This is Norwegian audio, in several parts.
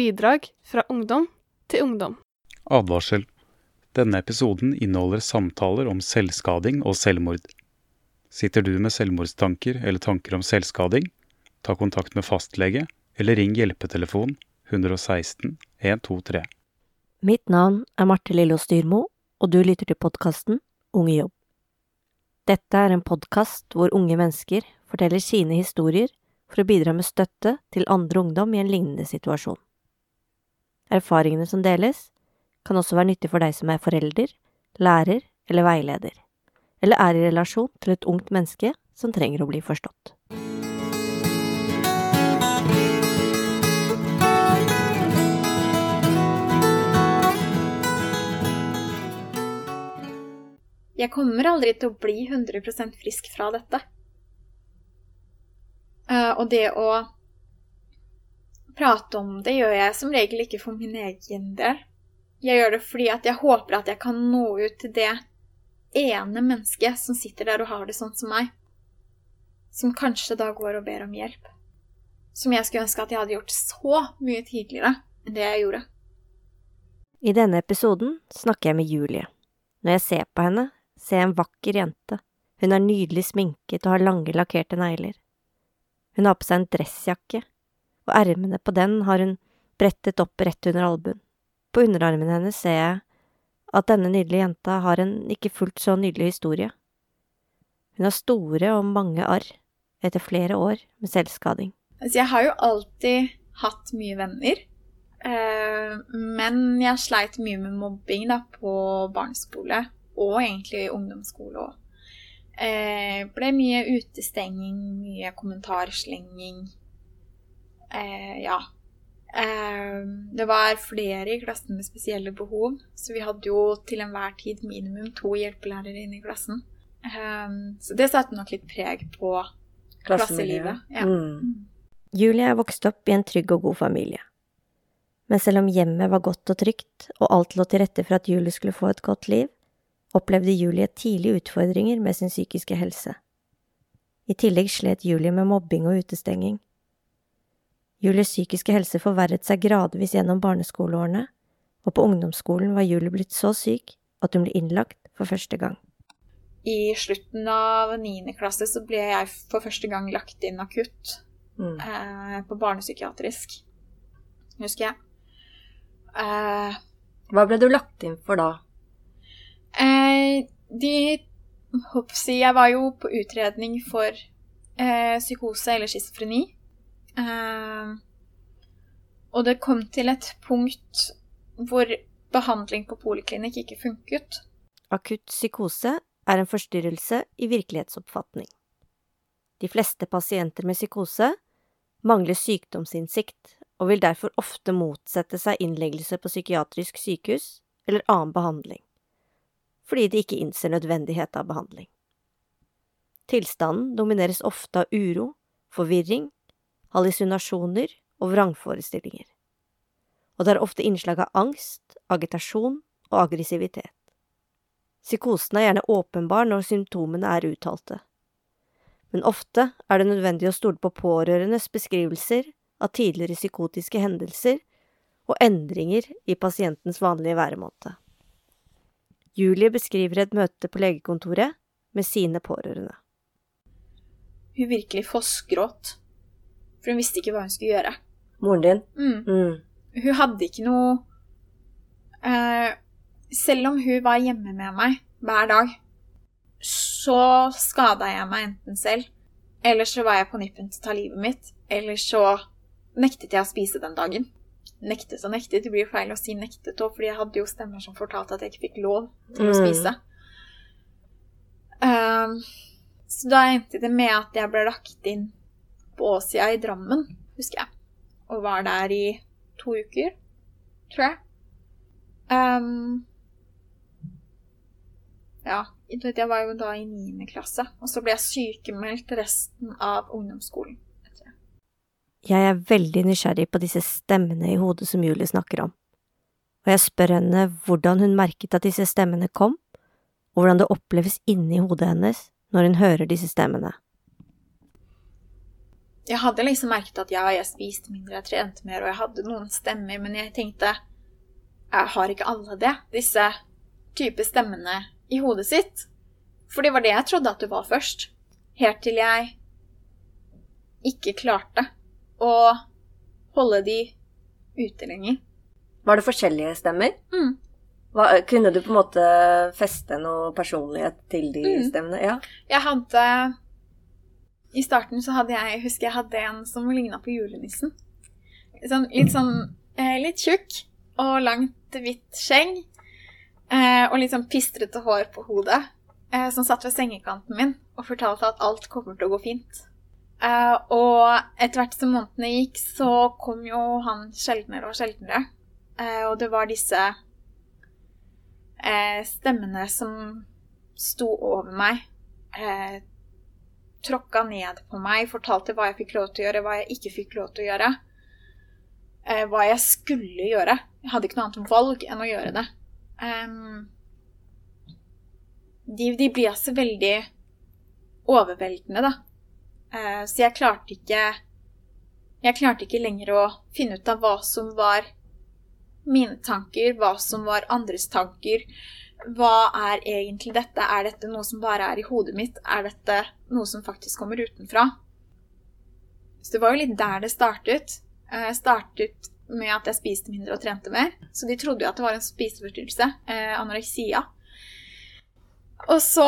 bidrag fra ungdom til ungdom. Advarsel. Denne episoden inneholder samtaler om selvskading og selvmord. Sitter du med selvmordstanker eller tanker om selvskading, ta kontakt med fastlege eller ring hjelpetelefon 116 123. Mitt navn er Marte Lillås Dyrmo, og du lytter til podkasten Unge jobb. Dette er en podkast hvor unge mennesker forteller sine historier for å bidra med støtte til andre ungdom i en lignende situasjon. Erfaringene som deles, kan også være nyttig for deg som er forelder, lærer eller veileder, eller er i relasjon til et ungt menneske som trenger å bli forstått. Jeg kommer aldri til å bli 100% frisk fra dette. Eh, og det å prate om det gjør jeg som regel ikke for min egen del. Jeg gjør det fordi at jeg håper at jeg kan nå ut til det ene mennesket som sitter der og har det sånn som meg. Som kanskje da går og ber om hjelp. Som jeg skulle ønske at jeg hadde gjort så mye tidligere enn det jeg gjorde. I denne episoden snakker jeg med Julie. Når jeg ser på henne, ser jeg en vakker jente. Hun er nydelig sminket og har lange, lakkerte negler. Hun har på seg en dressjakke, og ermene på den har hun brettet opp rett under albuen. På underarmen hennes ser jeg at denne nydelige jenta har en ikke fullt så nydelig historie. Hun har store og mange arr etter flere år med selvskading. Altså, jeg har jo alltid hatt mye venner. Eh, men jeg sleit mye med mobbing da, på barneskole, og egentlig ungdomsskole òg. Eh, ble mye utestenging, mye kommentarslenging. Eh, ja. Eh, det var flere i klassen med spesielle behov, så vi hadde jo til enhver tid minimum to hjelpelærere inne i klassen. Eh, så det satte nok litt preg på klasselivet. Ja. Mm. Julie er vokst opp i en trygg og god familie. Men selv om hjemmet var godt og trygt, og alt lå til rette for at Julie skulle få et godt liv, opplevde Julie tidlig utfordringer med sin psykiske helse. I tillegg slet Julie med mobbing og utestenging. Julies psykiske helse forverret seg gradvis gjennom barneskoleårene, og på ungdomsskolen var Julie blitt så syk at hun ble innlagt for første gang. I slutten av 9. klasse så ble jeg for første gang lagt inn akutt Mm. eh, på barnepsykiatrisk. Husker jeg. Eh, Hva ble du lagt inn for da? eh, de Hoppsi, jeg var jo på utredning for eh, psykose eller schizofreni. Eh, og det kom til et punkt hvor behandling på poliklinikk ikke funket. Akutt psykose er en forstyrrelse i virkelighetsoppfatning. De fleste pasienter med psykose mangler sykdomsinnsikt og vil derfor ofte motsette seg innleggelse på psykiatrisk sykehus eller annen behandling, fordi de ikke innser nødvendighet av behandling. Tilstanden domineres ofte av uro, forvirring, hallusinasjoner og vrangforestillinger, og det er ofte innslag av angst, agitasjon og aggressivitet. Psykosen er gjerne åpenbar når symptomene er uttalte, men ofte er det nødvendig å stole på pårørendes beskrivelser av tidligere psykotiske hendelser og endringer i pasientens vanlige væremåte. Julie beskriver et møte på legekontoret med sine pårørende. Hun virkelig fossgråt, for hun visste ikke hva hun skulle gjøre. Moren din? Mm. Mm. Hun hadde ikke noe eh, Selv om hun var hjemme med meg hver dag, så skada jeg meg enten selv, eller så var jeg på nippen til å ta livet mitt, eller så nektet jeg å spise den dagen. Nektet og nektet. Det blir feil å si nektet òg, fordi jeg hadde jo stemmer som fortalte at jeg ikke fikk lov til å Mm. spise. Ehm, så da endte det med at jeg ble lagt inn på Åsia i Drammen, husker jeg. Og var der i to uker, tror jeg. Um, ja, jeg var jo da i niende klasse. Og så ble jeg sykemeldt resten av ungdomsskolen. etter. Jeg er veldig nysgjerrig på disse stemmene i hodet som Julie snakker om, og jeg spør henne hvordan hun merket at disse stemmene kom, og hvordan det oppleves inni hodet hennes når hun hører disse stemmene. Jeg hadde liksom merket at ja, jeg spiste mindre, jeg trente mer, og jeg hadde noen stemmer, men jeg tenkte jeg har ikke alle det? Disse type stemmene i hodet sitt? For det var det jeg trodde at det var først. Helt til jeg ikke klarte å holde de ute lenger. Var det forskjellige stemmer? Mm. Hva, kunne du på en måte feste noe personlighet til de Mm. stemmene? Ja. Jeg hadde I starten så hadde jeg husker jeg hadde en som ligna på julenissen. Sånn, litt sånn eh, litt tjukk og langt, hvitt skjegg. Eh, og litt sånn pistrete hår på hodet. Eh, som satt ved sengekanten min og fortalte at alt kommer til å gå fint. Eh, og etter hvert som månedene gikk, så kom jo han sjeldnere og sjeldnere. Eh, og det var disse eh, stemmene som sto over meg. Tråkka ned på meg, fortalte hva jeg fikk lov til å gjøre, hva jeg ikke fikk lov til å gjøre. Eh, hva jeg skulle gjøre. Jeg hadde ikke noe annet valg enn å gjøre det. Um, de, de blir altså veldig overveldende, da. Eh, så jeg klarte ikke Jeg klarte ikke lenger å finne ut av hva som var mine tanker, hva som var andres tanker. Hva er egentlig dette? Er dette noe som bare er i hodet mitt? Er dette noe som faktisk kommer utenfra? Så det var jo litt der det startet. Jeg startet med at jeg spiste mindre og trente mer. Så de trodde jo at det var en spiseforstyrrelse. Eh, anoreksia. Og så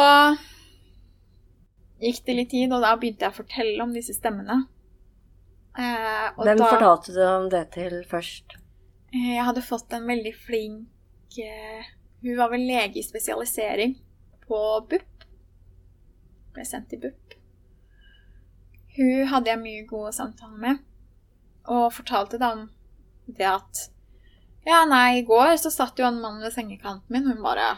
gikk det litt tid, og da begynte jeg å fortelle om disse stemmene. Eh, Hvem da- fortalte du om det til først? Eh, Jeg hadde fått en veldig flink eh, Hun var vel lege i spesialisering på BUP. Ble sendt til BUP. Hun hadde jeg mye gode samtaler med, og fortalte da om det at Ja, nei, i går så satt jo en mann ved sengekanten min, hun bare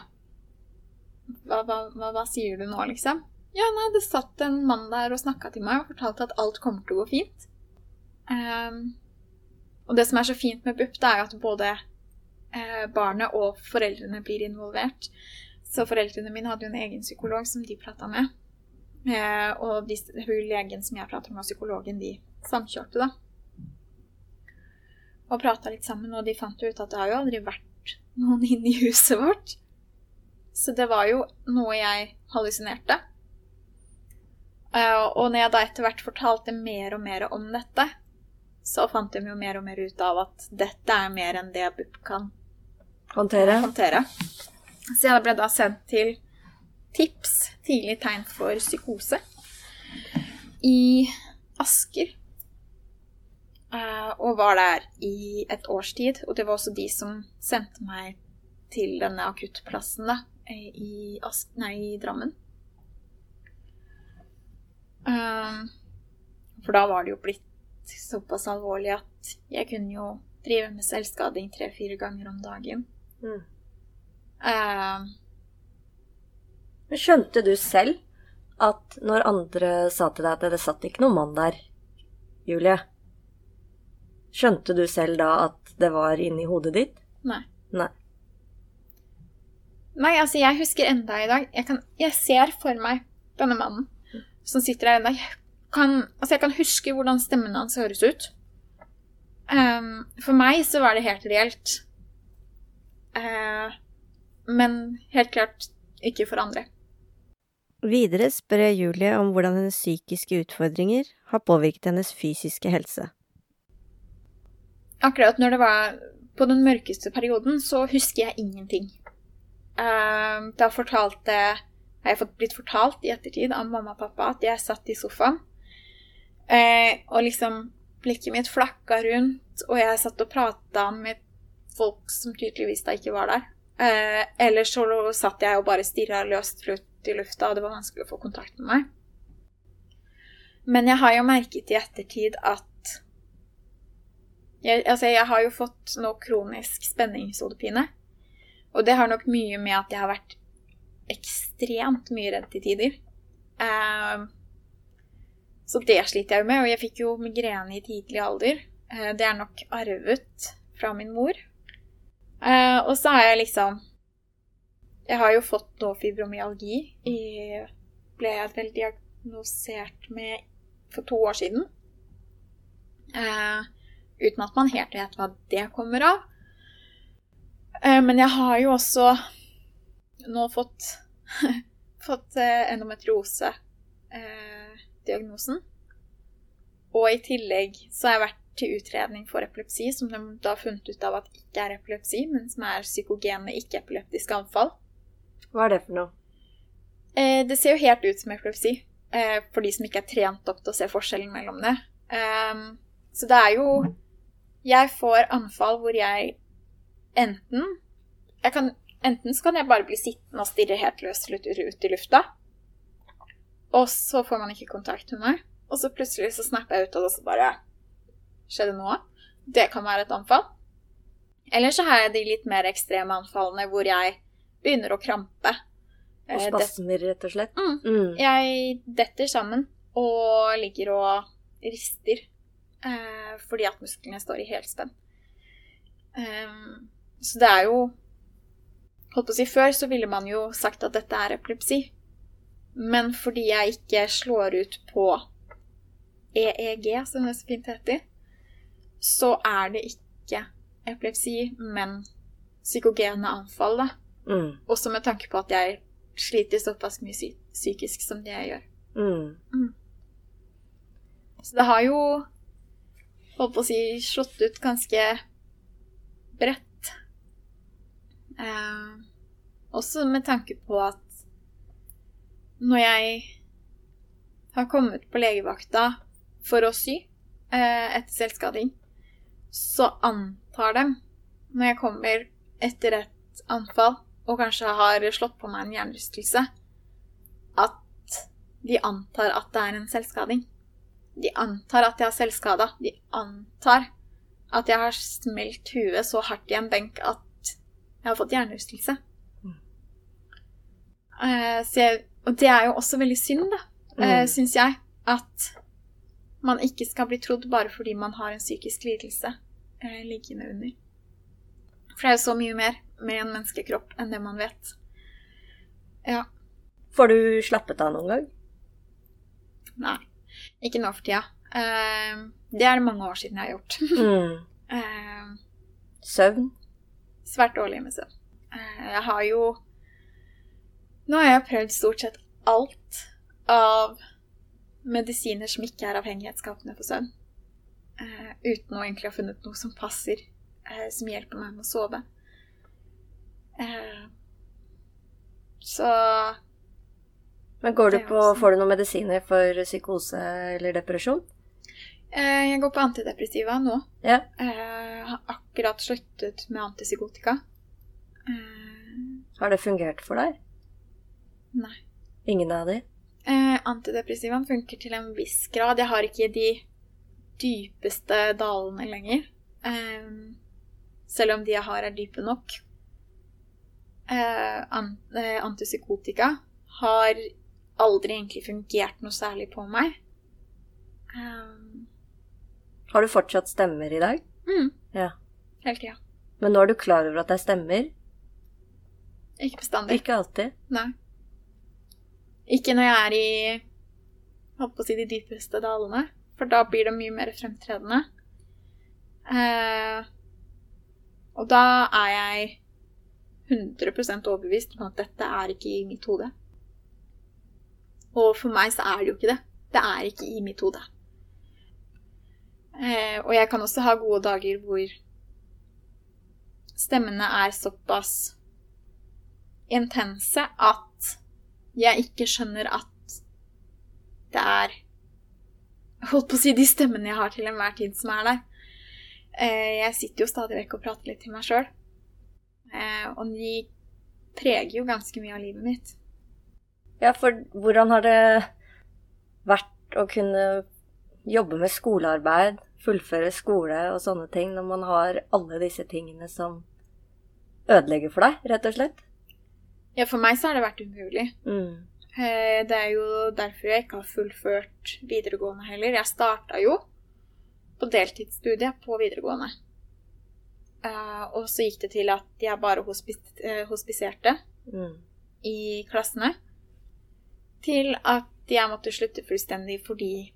hva, hva, hva, hva sier du nå, liksom? Ja, nei, det satt en mann der og snakka til meg og fortalte at alt kommer til å gå fint. Um, og det som er så fint med BUP, det er at både eh, barnet og foreldrene blir involvert. Så foreldrene mine hadde jo en egen psykolog som de prata med. Eh, og de, hun legen som jeg prater med, og psykologen, de samkjørte, da. Og prata litt sammen, og de fant jo ut at det har jo aldri vært noen inne i huset vårt. Så det var jo noe jeg hallusinerte. Eh, og når jeg da etter hvert fortalte mer og mer om dette, så fant de jo mer og mer ut av at dette er mer enn det BUP kan Håndtere? håndtere. Så jeg ble da sendt til TIPS, tidlig tegn for psykose, i Asker. Eh, og var der i et års tid. Og det var også de som sendte meg til denne akuttplassen da, i, Ask nei, i Drammen. Eh, for da var det jo blitt såpass alvorlig at jeg kunne jo drive med selvskading tre-fire ganger om dagen. Mm. Uh, Men Skjønte du selv at når andre sa til deg at det satt ikke noen mann der, Julie Skjønte du selv da at det var inni hodet ditt? nei. Nei. Nei, altså, jeg husker enda i dag Jeg, kan, jeg ser for meg denne mannen som sitter der ennå. Jeg kan, altså, jeg kan huske hvordan stemmen hans høres ut. Um, for meg så var det helt reelt. Eh, men helt klart ikke for andre. Videre spør jeg Julie om hvordan hennes psykiske utfordringer har påvirket hennes fysiske helse. akkurat når det var på den mørkeste perioden, så husker jeg ingenting. Eh, da fortalte har jeg fått blitt fortalt i ettertid av mamma og pappa at jeg satt i sofaen, eh, og liksom blikket mitt flakka rundt, og jeg satt og prata med folk som tydeligvis da ikke var der. Eh, ellers så satt jeg og bare stirra løst ut i lufta, og det var vanskelig å få kontakt med meg. Men jeg har jo merket i ettertid at jeg, altså, jeg har jo fått nå kronisk spenningshodepine. Og det har nok mye med at jeg har vært ekstremt mye redd til tider. Eh, så det sliter jeg jo med, og jeg fikk jo migrene i tidlig alder. Eh, det er nok arvet fra min mor. Eh, og så har jeg liksom Jeg har jo fått nå fibromyalgi. I, ble jeg vel diagnosert med for to år siden. Uh, uten at man helt vet hva det kommer av. Uh, men jeg har jo også nå fått, fått endometriose-diagnosen. og i tillegg så har jeg vært til utredning for epilepsi, som de da har funnet ut av at ikke er epilepsi, men som er psykogene ikke-epileptiske anfall. Hva er det for noe? Eh, det ser jo helt ut som epilepsi, eh, for de som ikke er trent opp til å se forskjellen mellom det. Um, så det er jo Jeg får anfall hvor jeg enten jeg kan, Enten så kan jeg bare bli sittende og stirre helt løst ut, ut i lufta, og så får man ikke kontakt med meg, og så plutselig så snapper jeg ut, og så bare Skjedde noe? Det kan være et anfall. Eller så har jeg de litt mer ekstreme anfallene hvor jeg begynner å krampe. Og Eh, spasmer, rett og slett? Mm. Mm. Jeg detter sammen og ligger og rister eh, fordi at musklene står i helspenn. Um, så det er jo Holdt på å si Før så ville man jo sagt at dette er epilepsi. Men fordi jeg ikke slår ut på EEG, som det så fint heter, så er det ikke epilepsi, men psykogene anfall. da. Mm. Også med tanke på at jeg sliter såpass mye psy- psykisk som det jeg gjør. Mm. Så det har jo holdt på å si slått ut ganske bredt. Eh, også med tanke på at når jeg har kommet på legevakta for å sy eh, etter selvskading, så antar dem når jeg kommer etter et anfall og kanskje har slått på meg en hjernerystelse, at de antar at det er en selvskading. De antar at jeg har selvskada. De antar at jeg har smelt huet så hardt i en benk at jeg har fått hjernerystelse. Mm. Eh, jeg, og det er jo også veldig synd, da, uh, Mm. syns jeg. At man ikke skal bli trodd bare fordi man har en psykisk lidelse eh, liggende under. For det er jo så mye mer med en menneskekropp enn det man vet. Ja. Får du slappet av noen gang? Nei. Ikke nå for tida. Eh, det er det mange år siden jeg har gjort. Mm. Eh, Søvn? svært dårlig med søvn. Jeg har jo Nå har jeg prøvd stort sett alt av medisiner som ikke er avhengighetsskapende for søvn. Eh, uten å egentlig ha funnet noe som passer, eh, som hjelper meg med å sove. Eh, så Men går du på, også- får du noen medisiner for psykose eller depresjon? eh, jeg går på antidepressiva nå. Ja. Eh, har akkurat sluttet med antipsykotika. Eh, Har det fungert for deg? nei. Ingen av de? Eh, antidepressivaen funker til en viss grad. Jeg har ikke de dypeste dalene lenger. Um, selv om de jeg har, er dype nok. Uh, antipsykotika har aldri egentlig fungert noe særlig på meg. Um, Har du fortsatt stemmer i dag? mm, Ja. hele tida. Men nå er du klar over at det er stemmer? Ikke bestandig. Ikke alltid. Nei. Ikke når jeg er i holdt på å si de dypeste dalene, for da blir det mye mer fremtredende. Eh, og da er jeg 100 overbevist om at dette er ikke i mitt hode. Og for meg så er det jo ikke det. Det er ikke i mitt hode. Eh, og jeg kan også ha gode dager hvor stemmene er såpass intense at jeg ikke skjønner at det er Holdt på å si de stemmene jeg har til enhver tid, som er der. Eh, Jeg sitter jo stadig vekk og prater litt til meg sjøl. Og de preger jo ganske mye av livet mitt. Ja, for hvordan har det vært å kunne jobbe med skolearbeid, fullføre skole og sånne ting, når man har alle disse tingene som ødelegger for deg, rett og slett? Ja, for meg så har det vært umulig. Mm. Eh, Det er jo derfor jeg ikke har fullført videregående heller. Jeg starta jo på deltidsstudiet på videregående. Eh, Og så gikk det til at jeg bare eh, hospiserte Mm. i klassene. Til at jeg måtte slutte fullstendig fordi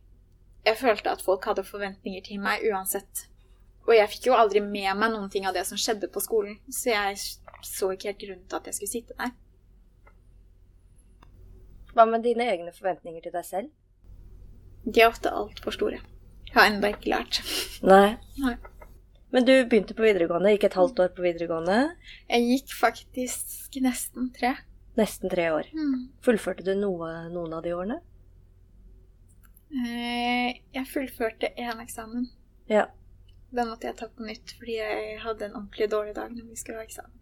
jeg følte at folk hadde forventninger til meg uansett. Og jeg fikk jo aldri med meg noen ting av det som skjedde på skolen, så jeg så ikke helt grunn til at jeg skulle sitte der. Hva med dine egne forventninger til deg selv? De er ofte altfor store. Jeg har ennå ikke lært. Nei. Nei. Men du begynte på videregående, gikk et halvt år på videregående. Jeg gikk faktisk nesten tre. Nesten tre år. Mm. Fullførte du noe, noen av de årene? Eh, Jeg fullførte én eksamen. Ja. Den måtte jeg ta på nytt fordi jeg hadde en ordentlig dårlig dag når vi skulle ha eksamen.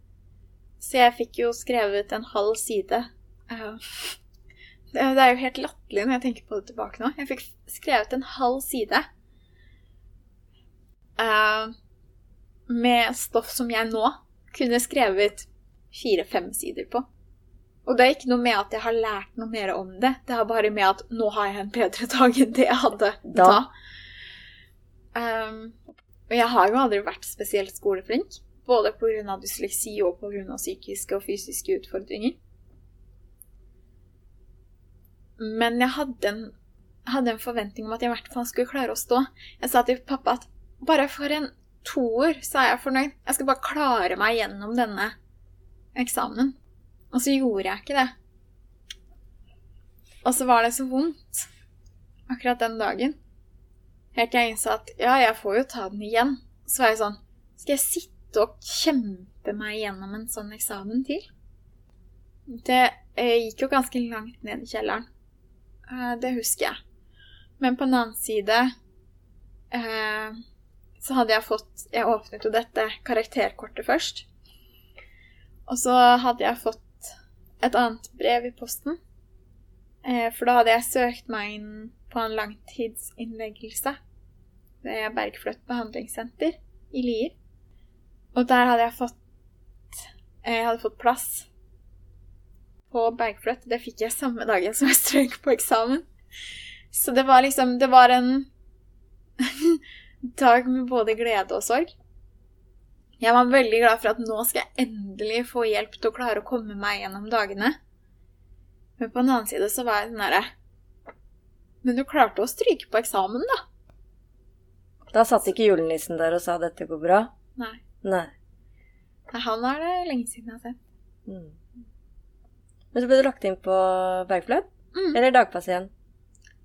Så jeg fikk jo skrevet en halv side. Eh, Det er jo helt latterlig når jeg tenker på det tilbake nå. Jeg fikk skrevet en halv side uh, med stoff som jeg nå kunne skrevet fire-fem sider på. Og det er ikke noe med at jeg har lært noe mer om det. Det er bare med at nå har jeg en bedre dag enn det jeg hadde. Da. Um, og jeg har jo aldri vært spesielt skoleflink. Både pga. dysleksi og pga. psykiske og fysiske utfordringer. Men jeg hadde en, hadde en forventning om at jeg i hvert fall skulle klare å stå. Jeg sa til pappa at bare for en toer så er jeg fornøyd. Jeg skal bare klare meg gjennom denne eksamen. Og så gjorde jeg ikke det. Og så var det så vondt akkurat den dagen. Helt til jeg innså at ja, jeg får jo ta den igjen. Så var jeg sånn Skal jeg sitte og kjempe meg gjennom en sånn eksamen til? Det eh, gikk jo ganske langt ned i kjelleren. Eh, det husker jeg. Men på den annen side eh, så hadde jeg fått Jeg åpnet jo dette karakterkortet først. Og så hadde jeg fått et annet brev i posten. Eh, for da hadde jeg søkt meg inn på en langtidsinnleggelse ved Bergfløtt behandlingssenter i Lier. Og der hadde jeg fått Jeg hadde fått plass på Bergfløtt. Det fikk jeg samme dagen som jeg strøk på eksamen. Så det var liksom Det var en dag med både glede og sorg. Jeg var veldig glad for at nå skal jeg endelig få hjelp til å klare å komme meg gjennom dagene. Men på den annen side så var jeg den derre Men du klarte å stryke på eksamen, da. Da satt ikke julenissen der og sa 'dette går bra'? Nei. Nei. Nei, Han er det lenge siden jeg har sett. Mm. Men så ble du lagt inn på Bergfløt? Mm. Eller dagpasient?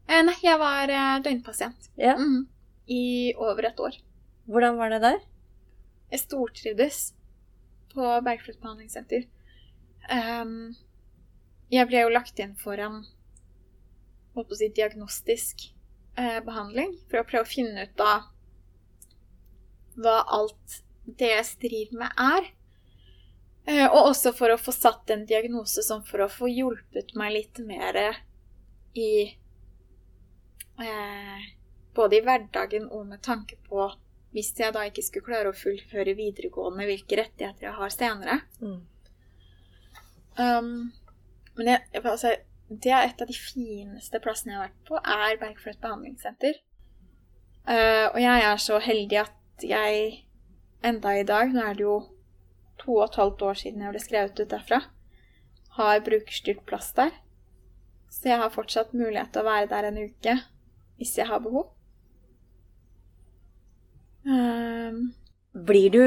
Eh, nei, jeg var eh, døgnpasient Ja. mm. i over et år. Hvordan var det der? Jeg stortrivdes på Bergfløt behandlingssenter. Um, jeg ble jo lagt inn for en holdt på å si, diagnostisk eh, behandling for å prøve å finne ut av hva alt det jeg driver med, er. Eh, og også for å få satt en diagnose som for å få hjulpet meg litt mer i eh, Både i hverdagen og med tanke på hvis jeg da ikke skulle klare å fullføre videregående, hvilke rettigheter jeg har senere. Mm. Um, men jeg, jeg, altså, det er et av de fineste plassene jeg har vært på, er Bergfløt behandlingssenter. Uh, og jeg er så heldig at jeg enda i dag, nå er det jo to og et halvt år siden jeg ble skrevet ut derfra, har brukerstyrt plass der. Så jeg har fortsatt mulighet til å være der en uke hvis jeg har behov. Um, Blir du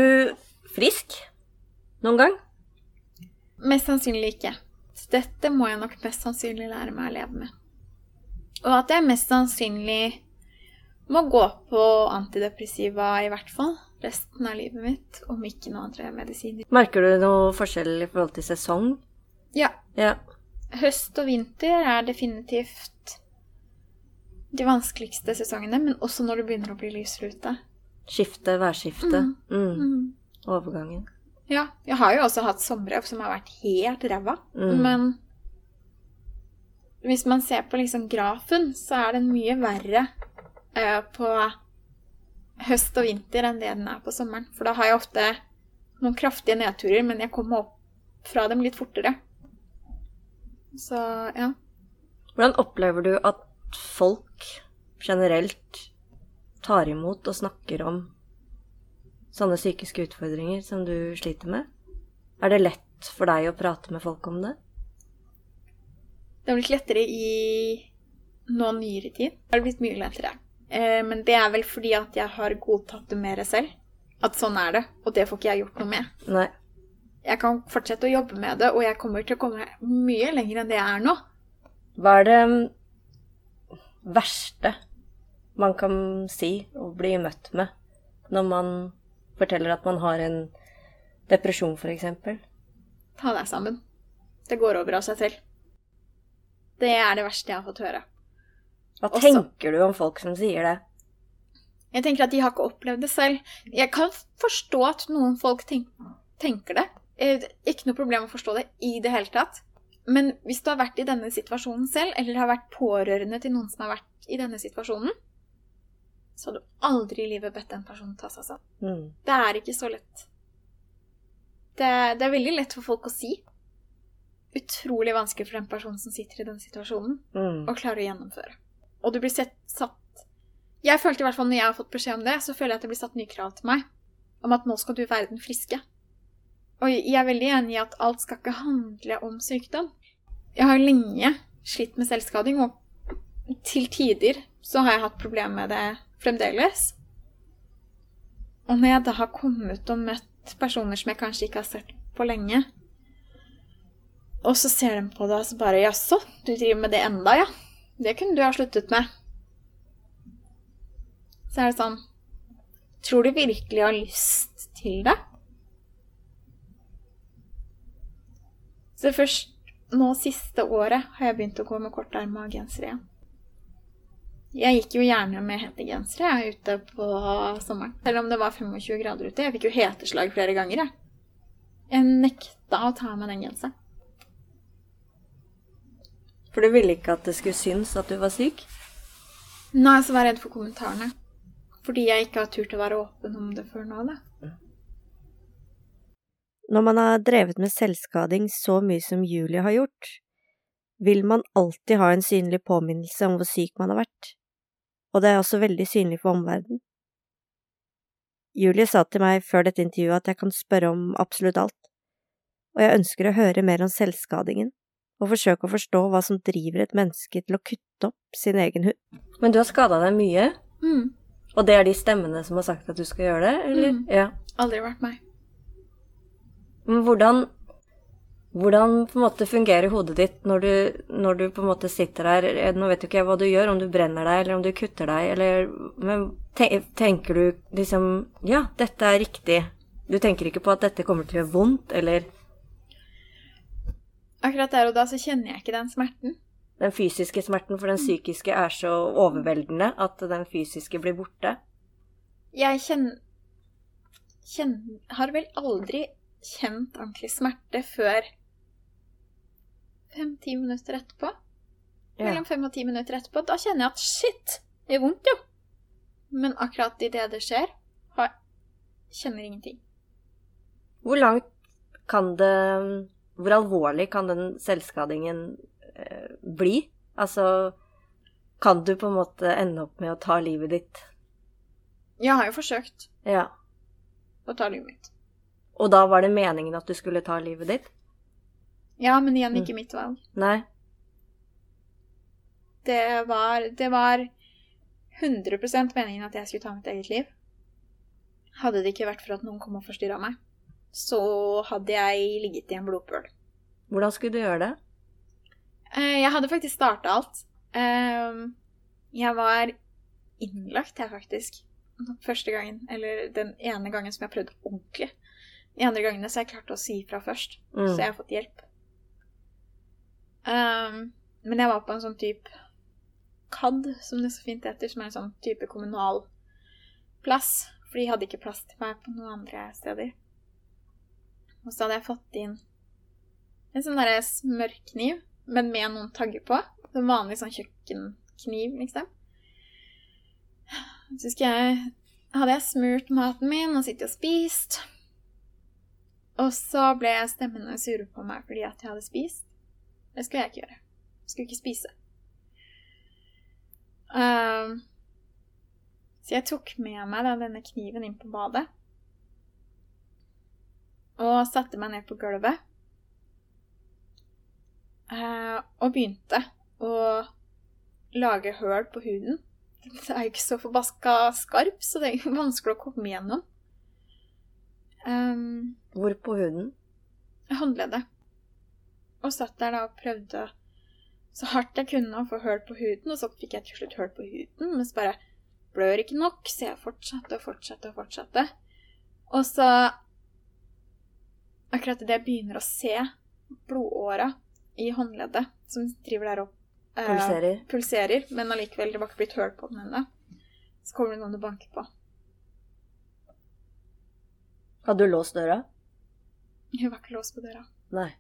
frisk noen gang? Mest sannsynlig ikke. Så dette må jeg nok mest sannsynlig lære meg å leve med. Og at jeg mest sannsynlig må gå på antidepressiva i hvert fall resten av livet mitt, om ikke noen andre medisiner. Merker du noe forskjell i forhold til sesong? Ja, Ja. høst og vinter er definitivt de vanskeligste sesongene, men også når det begynner å bli lysere ute. Skifte, værskifte. Mm. Mm. Mm. Overgangen. Ja, jeg har jo også hatt somre som har vært helt ræva, Mm. men hvis man ser på liksom grafen, så er den mye verre uh, på høst og vinter enn det den er på sommeren. For da har jeg ofte noen kraftige nedturer, men jeg kommer opp fra dem litt fortere. Så ja. Hvordan opplever du at folk generelt tar imot og snakker om sånne psykiske utfordringer som du sliter med? Er det lett for deg å prate med folk om det? Det har blitt lettere i nå nyere tid. Det har blitt mye lettere. Eh, men det er vel fordi at jeg har godtatt det mer selv. At sånn er det, og det får ikke jeg gjort noe med. Nei. Jeg kan fortsette å jobbe med det, og jeg kommer til å komme mye lenger enn det jeg er nå. Hva er det mm, verste man kan si og bli møtt med når man forteller at man har en depresjon, f.eks.? Ta deg sammen. Det går over av seg selv. Det er det verste jeg har fått høre. Hva Også- tenker du om folk som sier det? Jeg tenker at de har ikke opplevd det selv. Jeg kan forstå at noen folk tenk, tenker det. Eh, Ikke noe problem å forstå det i det hele tatt. Men hvis du har vært i denne situasjonen selv, eller har vært pårørende til noen som har vært i denne situasjonen, så har du aldri i livet bedt en person ta seg sammen. Mm. Det er ikke så lett. Det det er veldig lett for folk å si. Utrolig vanskelig for den personen som sitter i den situasjonen Mm. å klare å gjennomføre. Og du blir sett, satt Jeg følte i hvert fall når jeg har fått beskjed om det, så føler jeg at det blir satt nye krav til meg. Om at nå skal du være den friske. Og jeg er veldig enig i at alt skal ikke handle om sykdom. Jeg har lenge slitt med selvskading, og til tider så har jeg hatt problemer med det fremdeles. Og når jeg da har kommet og møtt personer som jeg kanskje ikke har sett på lenge, og så ser de på deg og så bare Jaså, du driver med det enda, ja? Det kunne du ha sluttet med. Så er det sånn Tror du virkelig jeg har lyst til det? Så først nå siste året har jeg begynt å gå med kortarma genser igjen. Jeg gikk jo gjerne med hettegensere ute på sommeren. Selv om det var 25 grader ute. Jeg fikk jo heteslag flere ganger. Jeg, jeg nekta å ta av meg den genseren. For du ville ikke at det skulle synes at du var syk? Nei, så var jeg redd for kommentarene. Fordi jeg ikke har turt å være åpen om det før nå, da. Når man har drevet med selvskading så mye som Julie har gjort, vil man alltid ha en synlig påminnelse om hvor syk man har vært, og det er også veldig synlig for omverdenen. Julie sa til meg før dette intervjuet at jeg kan spørre om absolutt alt, og jeg ønsker å høre mer om selvskadingen, og forsøke å forstå hva som driver et menneske til å kutte opp sin egen hud. Men du har skada deg mye, Mm. og det er de stemmene som har sagt at du skal gjøre det, eller? Mm. Ja. Aldri vært meg. Men hvordan, hvordan på en måte fungerer hodet ditt når du, når du på en måte sitter her eh, Nå vet jo ikke jeg hva du gjør, om du brenner deg, eller om du kutter deg, eller Men tenker du liksom Ja, dette er riktig. Du tenker ikke på at dette kommer til å gjøre vondt, eller Akkurat der og da så kjenner jeg ikke den smerten. den fysiske smerten, for den psykiske er så overveldende at den fysiske blir borte. Jeg kjenner, Kjen, Har vel aldri kjent ordentlig smerte før fem-ti minutter etterpå. Ja. Mellom fem og ti minutter etterpå. Da kjenner jeg at shit, det gjør vondt, jo. Men akkurat idet det skjer, har, kjenner ingenting. Hvor langt kan det Hvor alvorlig kan den selvskadingen eh, bli? Altså Kan du på en måte ende opp med å ta livet ditt? Jeg har jo forsøkt Ja. å ta livet mitt. Og da var det meningen at du skulle ta livet ditt? Ja, men igjen Mm. ikke mitt valg. Nei? Det var, det var 100% meningen at jeg skulle ta mitt eget liv. Hadde det ikke vært for at noen kom og forstyrra meg, så hadde jeg ligget i en blodpøl. Hvordan skulle du gjøre det? Eh, Jeg hadde faktisk starta alt. Eh, Jeg var innlagt, jeg, faktisk. Første gangen. Eller den ene gangen som jeg prøvde ordentlig. De andre gangene så jeg klarte å si ifra først. Mm. Så jeg har fått hjelp. Um, men jeg var på en sånn type KAD, som det så fint heter, som er en sånn type kommunal plass. For de hadde ikke plass til meg på noen andre steder. Og så hadde jeg fått inn en sånn derre smørkniv, men med noen tagger på. En vanlig sånn kjøkkenkniv, liksom. Så jeg hadde jeg smurt maten min og sittet og spist. Og så ble stemmene sure på meg fordi at jeg hadde spist. Det skulle jeg ikke gjøre. Jeg skulle ikke spise. Um, så jeg tok med meg da, denne kniven inn på badet. Og satte meg ned på gulvet. Eh, og begynte å lage høl på huden det er jo ikke så forbaska skarp, så det er vanskelig å komme igjennom. Um, Hvor på huden? håndleddet. Og satt der da og prøvde så hardt jeg kunne å få høl på huden, og så fikk jeg til slutt høl på huden, men så bare blør ikke nok, så jeg fortsatte og fortsatte og fortsatte. Og så Akkurat idet jeg begynner å se blodåra i håndleddet som driver der opp eh, Pulserer. pulserer, men allikevel, det var ikke blitt høl på den ennå, så kommer det noen og banker på. Hadde du låst døra? Hun var ikke låst på døra. Nei.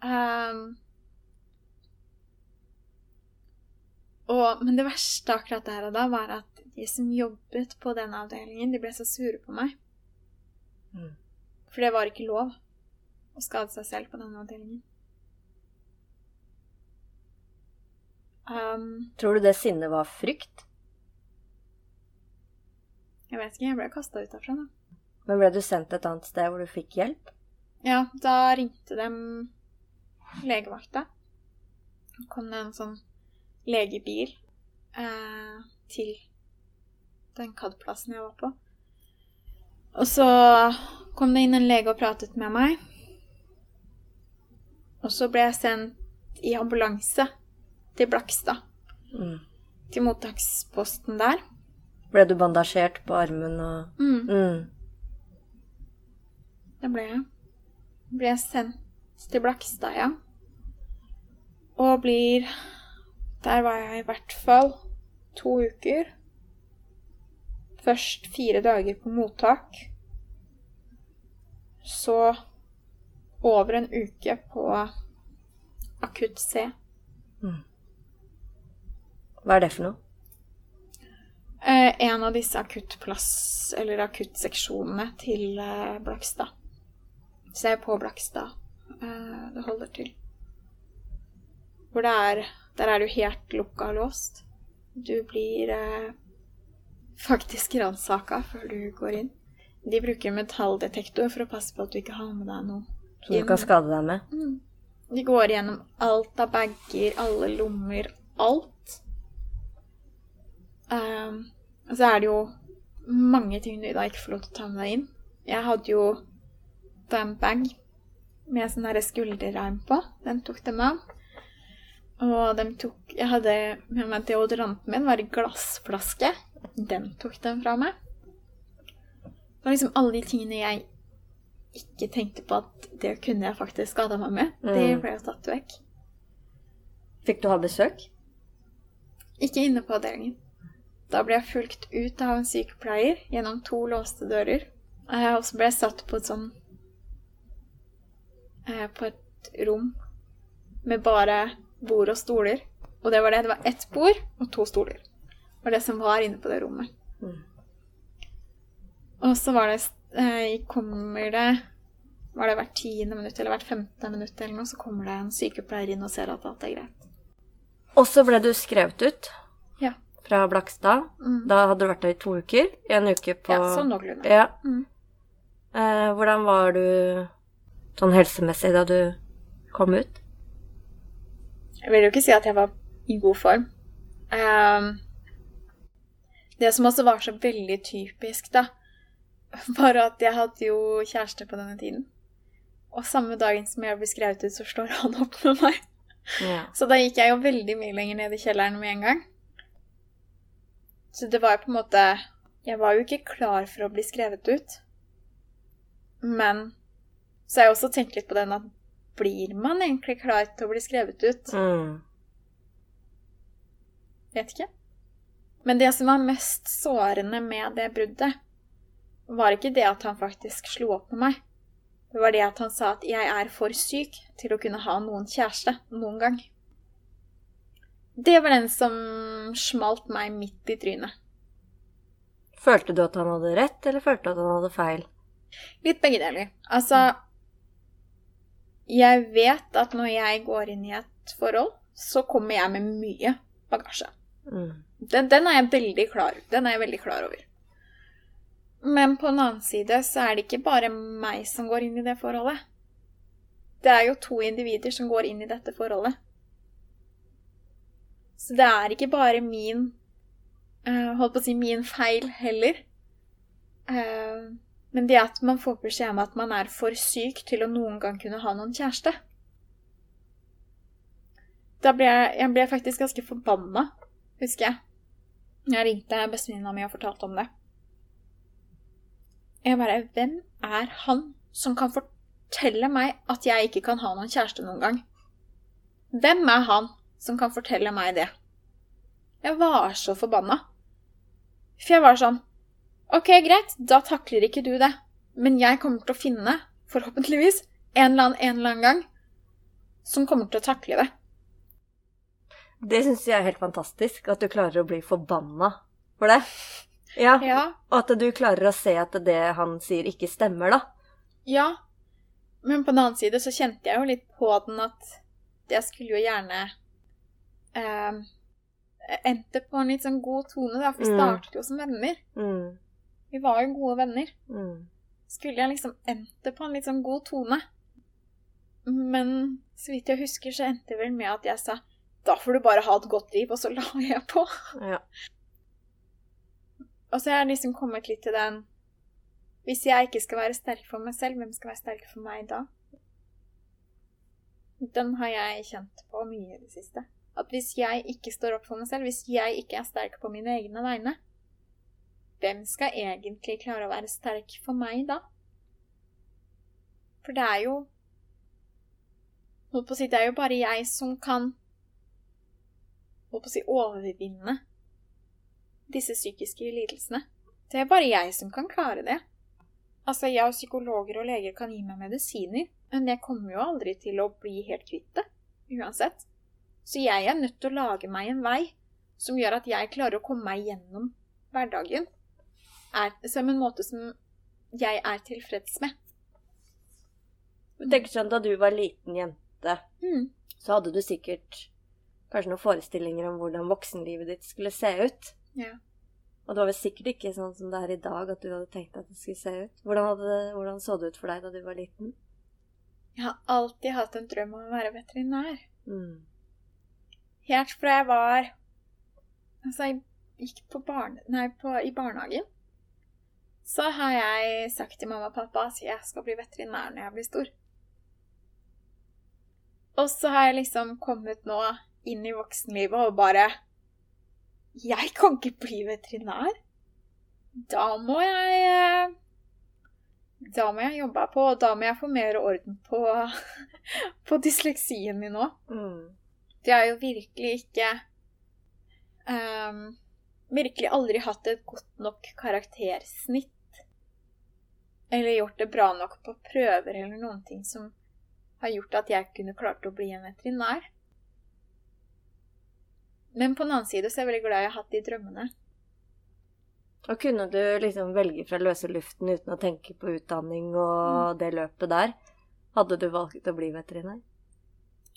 Um, og, men det verste akkurat der og da var at de som jobbet på den avdelingen, de ble så sure på meg. Mm. For det var ikke lov å skade seg selv på denne avdelingen. Um, Tror du det sinnet var frykt? jeg vet ikke, jeg ble kasta ut derfra, da. Men ble du sendt et annet sted hvor du fikk hjelp? Ja, da ringte de legevakta. Så kom det en sånn legebil eh, til den CAD-plassen jeg var på. Og så kom det inn en lege og pratet med meg. Og så ble jeg sendt i ambulanse til Blakstad. Mm. Til mottaksposten der. Ble du bandasjert på armen og Mm, mm. det ble jeg. Ble sendt til Blakstad, ja. Og blir Der var jeg i hvert fall to uker. Først fire dager på mottak. Så over en uke på akutt C. Hva er det for noe? Eh, en av disse akuttplass- eller akuttseksjonene til eh, Blakstad. Så jeg er på Blakstad. Eh, det holder til. Hvor det er Der er du helt lukka og låst. Du blir eh, faktisk ransaka før du går inn. De bruker metalldetektor for å passe på at du ikke har med deg noe. Som du kan skade deg med? Mm. De går gjennom alt av bager, alle lommer, alt. Um, så er det jo mange ting du da ikke får lov til å ta med deg inn. Jeg hadde jo den en bag med sånn derre skulderreim på. Den tok de av. Og de tok Jeg hadde med meg deodoranten min, var i glassflaske. Den tok den fra meg. Det var liksom alle de tingene jeg ikke tenkte på at det kunne jeg faktisk skada meg med. Det Mm. ble jo tatt vekk. Fikk du ha besøk? Ikke inne på avdelingen. Da ble jeg fulgt ut av en sykepleier gjennom to låste dører. Eh, Og så ble jeg satt på et sånn eh, På et rom med bare bord og stoler. Og det var det. Det var ett bord og to stoler. Var det som var inne på det rommet. Mm. Og så var det eh, Kommer det Var det hvert tiende minutt eller hvert femte minutt eller noe, så kommer det en sykepleier inn og ser at alt er greit. Og så ble du skrevet ut Ja. fra Blakstad. Mm. Da hadde du vært der i to uker. En uke på Ja, sånn noenlunde. Ja. Mm. Eh, hvordan var du sånn helsemessig da du kom ut? Jeg vil jo ikke si at jeg var i god form. Ehm, det som også var så veldig typisk, da, var at jeg hadde jo kjæreste på denne tiden. Og samme dagen som jeg ble skrevet ut, så slår han opp med meg. Ja. Så da gikk jeg jo veldig mye lenger ned i kjelleren med en gang. Så det var jo på en måte Jeg var jo ikke klar for å bli skrevet ut. Men så har jeg også tenkt litt på den at blir man egentlig klar til å bli skrevet ut? Mm. Vet ikke. Men det som var mest sårende med det bruddet, var ikke det at han faktisk slo opp med meg. Det var det at han sa at 'jeg er for syk til å kunne ha noen kjæreste noen gang'. Det var den som smalt meg midt i trynet. Følte du at han hadde rett, eller følte du at han hadde feil? Litt begge deler. Altså Jeg vet at når jeg går inn i et forhold, så kommer jeg med mye bagasje. Mm. Den, den er Den er jeg veldig klar over. Men på den annen side så er det ikke bare meg som går inn i det forholdet. Det er jo to individer som går inn i dette forholdet. Så det er ikke bare min eh, Holdt på å si min feil heller. Eh, men det at man får beskjed om at man er for syk til å noen gang kunne ha noen kjæreste Da ble jeg, jeg ble faktisk ganske forbanna, husker jeg. Jeg ringte bestevenninna mi og fortalte om det. Jeg bare Hvem er han som kan fortelle meg at jeg ikke kan ha noen kjæreste noen gang? Hvem er han som kan fortelle meg det? Jeg var så forbanna. For jeg var sånn Ok, greit, da takler ikke du det. Men jeg kommer til å finne, forhåpentligvis, en eller annen, en eller annen gang som kommer til å takle det. Det syns jeg er helt fantastisk, at du klarer å bli forbanna for det. Ja, Ja, Og at du klarer å se at det han sier, ikke stemmer, da. ja. Men på den annen side så kjente jeg jo litt på den at jeg skulle jo gjerne eh, endte på en litt sånn god tone, da. For vi Mm. startet jo som venner. Mm. Vi var jo gode venner. Mm. skulle jeg liksom endte på en litt sånn god tone. Men så vidt jeg husker, så endte det vel med at jeg sa da får du bare ha et godt liv, og så la jeg på. Ja. Og så har jeg liksom kommet litt til den Hvis jeg ikke skal være sterk for meg selv, hvem skal være sterk for meg da? Den har jeg kjent på mye i det siste. At hvis jeg ikke står opp for meg selv, hvis jeg ikke er sterk på mine egne vegne, hvem skal egentlig klare å være sterk for meg da? For det er jo Holdt på å si, det er jo bare jeg som kan Holdt på å si overvinne disse psykiske lidelsene. Det er bare jeg som kan klare det. Altså, jeg og psykologer og leger kan gi meg medisiner, men jeg kommer jo aldri til å bli helt kvitt det. Uansett. Så jeg er nødt til å lage meg en vei som gjør at jeg klarer å komme meg gjennom hverdagen er, som en måte som jeg er tilfreds med. Jeg tenker sånn, Da du var liten jente, Mm. så hadde du sikkert kanskje noen forestillinger om hvordan voksenlivet ditt skulle se ut. Ja. Og det var vel sikkert ikke sånn som det er i dag, at du hadde tenkt at det skulle se ut. Hvordan, hadde, hvordan så det ut for deg da du var liten? Jeg har alltid hatt en drøm om å være veterinær. Mm. Helt fra jeg var Altså, jeg gikk på barne... Nei, på, i barnehagen. Så har jeg sagt til mamma og pappa at jeg skal bli veterinær når jeg blir stor. Og så har jeg liksom kommet nå inn i voksenlivet og bare Jeg kan ikke bli veterinær. Da må jeg eh, Da må jeg jobbe på, og da må jeg få mer orden på, på dysleksien min òg. Mm. For jeg har jo virkelig ikke um, Virkelig aldri hatt et godt nok karaktersnitt. Eller gjort det bra nok på prøver eller noen ting som har gjort at jeg kunne klart å bli en veterinær. Men på den annen side så er jeg veldig glad jeg har hatt de drømmene. Og kunne du liksom velge fra løse luften uten å tenke på utdanning og det løpet der? Hadde du valgt å bli veterinær?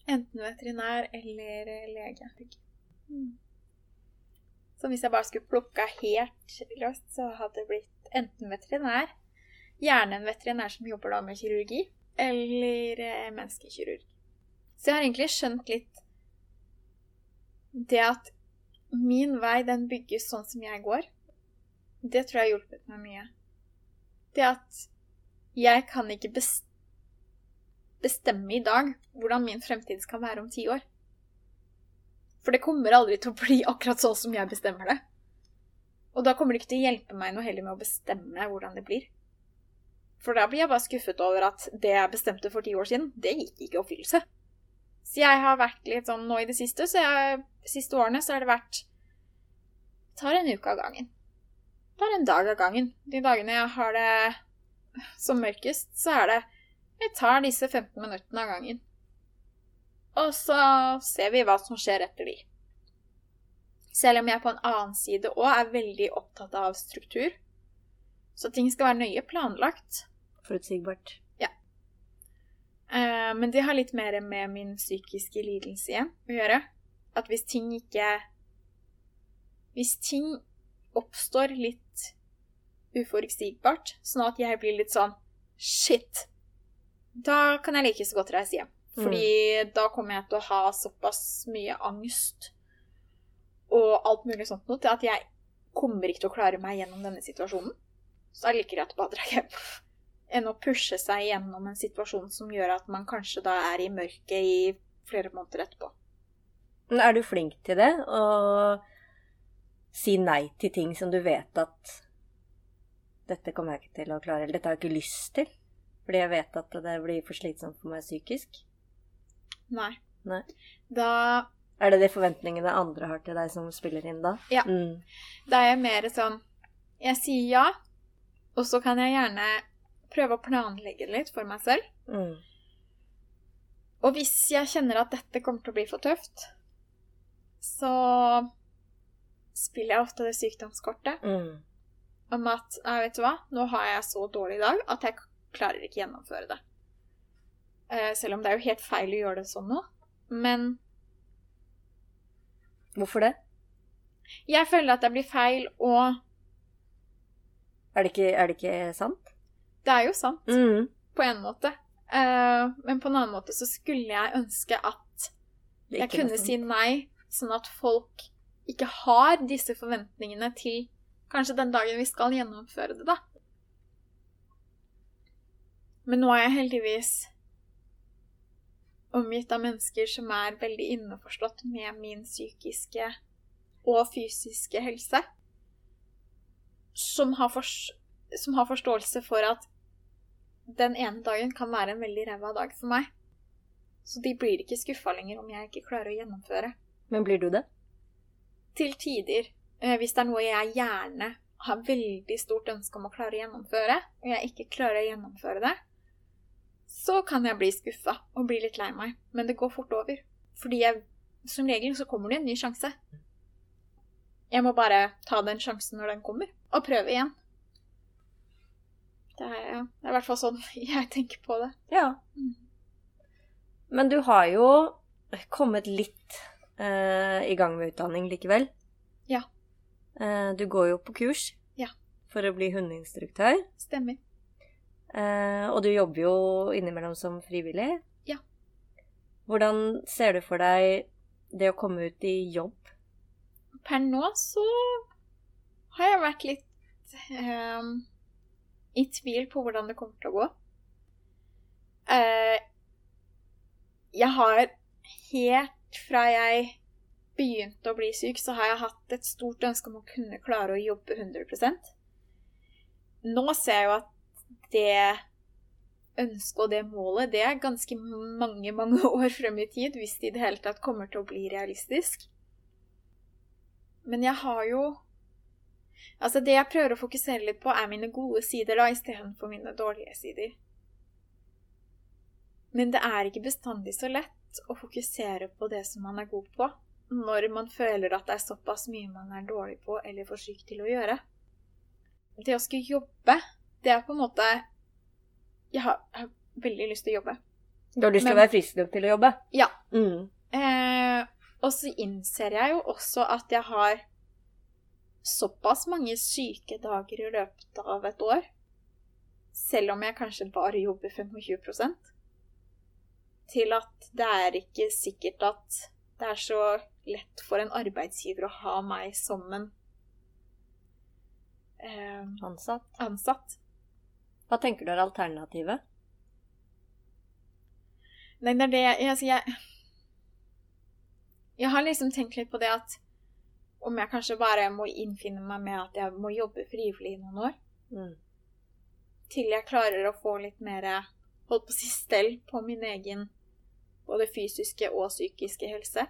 Enten veterinær eller eh, lege. Mm. Så hvis jeg bare skulle plukka helt løst, så hadde det blitt enten veterinær, gjerne en veterinær som jobber da med kirurgi, eller eh, menneskekirurg. Så jeg har egentlig skjønt litt det at min vei, den bygges sånn som jeg går. Det tror jeg har hjulpet meg mye. Det at jeg kan ikke bestemme i dag hvordan min fremtid skal være om ti år. For det kommer aldri til å bli akkurat sånn som jeg bestemmer det. Og da kommer det ikke til å hjelpe meg noe heller med å bestemme hvordan det blir. For da blir jeg bare skuffet over at det jeg bestemte for ti år siden, det gikk ikke i oppfyllelse. Så jeg har vært litt sånn nå i det siste, så jeg, siste årene så har det vært Tar en uke av gangen. Tar en dag av gangen. De dagene jeg har det som mørkest, så er det Jeg tar disse 15 minuttene av gangen. Og så ser vi hva som skjer etter de. Selv om jeg på en annen side òg er veldig opptatt av struktur. Så ting skal være nøye planlagt. Forutsigbart. Eh, men det har litt mer med min psykiske lidelse igjen å gjøre. At hvis ting ikke Hvis ting oppstår litt uforutsigbart, sånn at jeg blir litt sånn Shit! Da kan jeg like så godt reise hjem. Fordi da kommer jeg til å ha såpass mye angst og alt mulig sånt noe, til at jeg kommer ikke til å klare meg gjennom denne situasjonen. Så er det jeg at bare drar hjem enn å pushe seg gjennom en situasjon som gjør at man kanskje da er i mørket i flere måneder etterpå. Men er du flink til det? Å si nei til ting som du vet at dette kommer jeg ikke til å klare, eller dette har jeg ikke lyst til, fordi jeg vet at det blir for slitsomt for meg psykisk? Nei. Nei. Da Er det de forventningene andre har til deg som spiller inn da? Ja. Mm. Da er jeg mer sånn Jeg sier ja, og så kan jeg gjerne prøve å planlegge det litt for meg selv. Mm. Og hvis jeg kjenner at dette kommer til å bli for tøft, så spiller jeg ofte det sykdomskortet Mm. om at «Nei, vet du hva, nå har jeg så dårlig dag at jeg klarer ikke gjennomføre det. Eh, selv om det er jo helt feil å gjøre det sånn nå. Men Hvorfor det? jeg føler at det blir feil, å Er det ikke, er det ikke sant? Det er jo sant. Mm. på en måte. Uh, men på en annen måte så skulle jeg ønske at jeg kunne si nei, sånn at folk ikke har disse forventningene til kanskje den dagen vi skal gjennomføre det, da. Men nå er jeg heldigvis omgitt av mennesker som er veldig innforstått med min psykiske og fysiske helse. Som har, som har forståelse for at den ene dagen kan være en veldig ræva dag for meg. Så de blir ikke skuffa lenger om jeg ikke klarer å gjennomføre. Men blir du det? Til tider, eh, hvis det er noe jeg gjerne har veldig stort ønske om å klare å gjennomføre, og jeg ikke klarer å gjennomføre det, så kan jeg bli skuffa og bli litt lei meg. Men det går fort over. Fordi jeg, som regel så kommer det en ny sjanse. Jeg må bare ta den sjansen når den kommer, og prøve igjen. Det er, ja, det er i hvert fall sånn jeg tenker på det. Ja. Mm. Men du har jo kommet litt eh, i gang med utdanning likevel. Ja. Eh, du går jo på kurs Ja. for å bli hundeinstruktør. Stemmer. Eh, og du jobber jo innimellom som frivillig. Ja. Hvordan ser du for deg det å komme ut i jobb? Per nå så har jeg vært litt ehm, i tvil på hvordan det kommer til å gå. Uh, jeg har helt fra jeg begynte å bli syk, så har jeg hatt et stort ønske om å kunne klare å jobbe 100% Nå ser jeg jo at det ønsket og det målet, det er ganske mange, mange år frem i tid, hvis det i det hele tatt kommer til å bli realistisk. Men jeg har jo Altså, det jeg prøver å fokusere litt på, er mine gode sider, da, istedenfor mine dårlige sider. Men det er ikke bestandig så lett å fokusere på det som man er god på, når man føler at det er såpass mye man er dårlig på eller for syk til å gjøre. Det å skulle jobbe, det er på en måte Jeg har, jeg har veldig lyst til å jobbe. Du har lyst til å være frisk nok til å jobbe? Ja. Mm. Eh, og så innser jeg jo også at jeg har såpass mange syke dager i løpet av et år, selv om jeg kanskje bare jobber 25% til at det er ikke sikkert at det er så lett for en arbeidsgiver å ha meg som en eh, Ansatt. ansatt. Hva tenker du er alternativet? Nei, det er det jeg, jeg, jeg Jeg har liksom tenkt litt på det at om jeg kanskje bare må innfinne meg med at jeg må jobbe frivillig i noen år, Mm. til jeg klarer å få litt mer holdt på å si stell på min egen både fysiske og psykiske helse.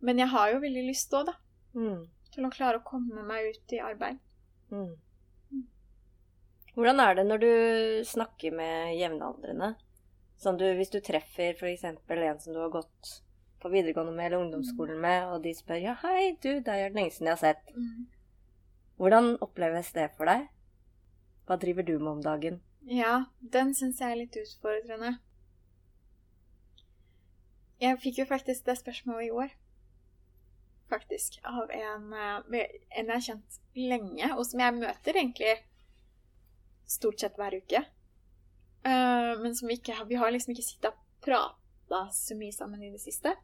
Men jeg har jo veldig lyst òg, da, Mm. til å klare å komme meg ut i arbeid. Mm. Hvordan er det når du snakker med jevnaldrende? Sånn du, hvis du treffer f.eks. en som du har gått på videregående med eller ungdomsskolen med, og de spør ja, hei, du, det er jo lenge siden jeg har sett. Hvordan oppleves det for deg? Hva driver du med om dagen? Ja, den syns jeg er litt utfordrende. Jeg fikk jo faktisk det spørsmålet i år. Faktisk. Av en, eh, en jeg har kjent lenge, og som jeg møter egentlig stort sett hver uke. Uh, men som vi ikke Vi har liksom ikke sittet og prata så mye sammen i det siste.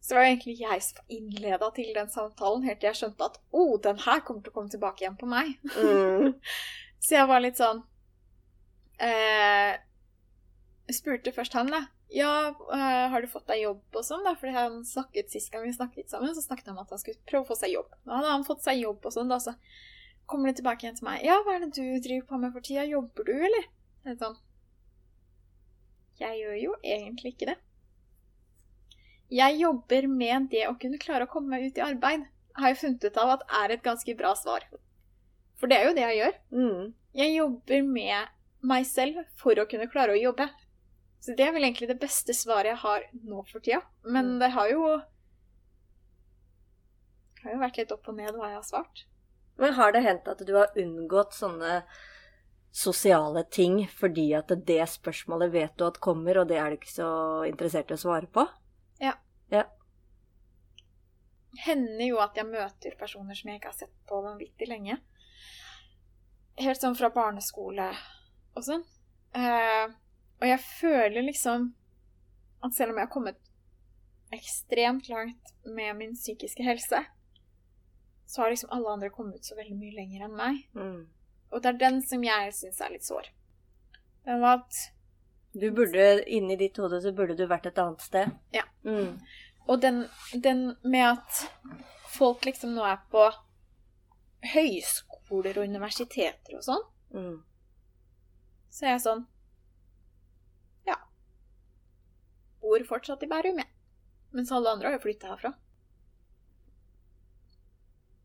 Så det var egentlig jeg som innleda til den samtalen, helt til jeg skjønte at å, oh, den her kommer til å komme tilbake igjen på meg. Mm. Så jeg var litt sånn eh, Spurte først han, da. Ja, eh, har du fått deg jobb og sånn? da? Fordi han snakket Sist gang vi snakket sammen, så snakket han om at han skulle prøve å få seg jobb. Da hadde han fått seg jobb og sånn, da, så kommer det tilbake igjen til meg. Ja, hva er det du driver på med for tida? Jobber du, eller? Det er sånn Jeg gjør jo egentlig ikke det. Jeg jobber med det å kunne klare å komme meg ut i arbeid. Har jeg funnet ut av at er et ganske bra svar. For det er jo det jeg gjør. Mm. Jeg jobber med meg selv for å kunne klare å jobbe. Så det er vel egentlig det beste svaret jeg har nå for tida. Men det har jo har jo vært litt opp og ned hva jeg har svart. Men har det hendt at du har unngått sånne sosiale ting fordi at det spørsmålet vet du at kommer, og det er du ikke så interessert i å svare på? Ja. Ja. hender jo at jeg møter personer som jeg ikke har sett på vanvittig lenge. Helt sånn fra barneskole og sånn. Eh, og jeg føler liksom at selv om jeg har kommet ekstremt langt med min psykiske helse, så har liksom alle andre kommet så veldig mye lenger enn meg. Mm. Og det er den som jeg syns er litt sår. Den var at Du burde, inni ditt hode, så burde du vært et annet sted. Ja. Mm. Og den, den med at folk liksom nå er på høyskoler og universiteter og sånn, Mm. så er jeg sånn Ja. Bor fortsatt i Bærum, jeg. Mens alle andre har jo flytta herfra.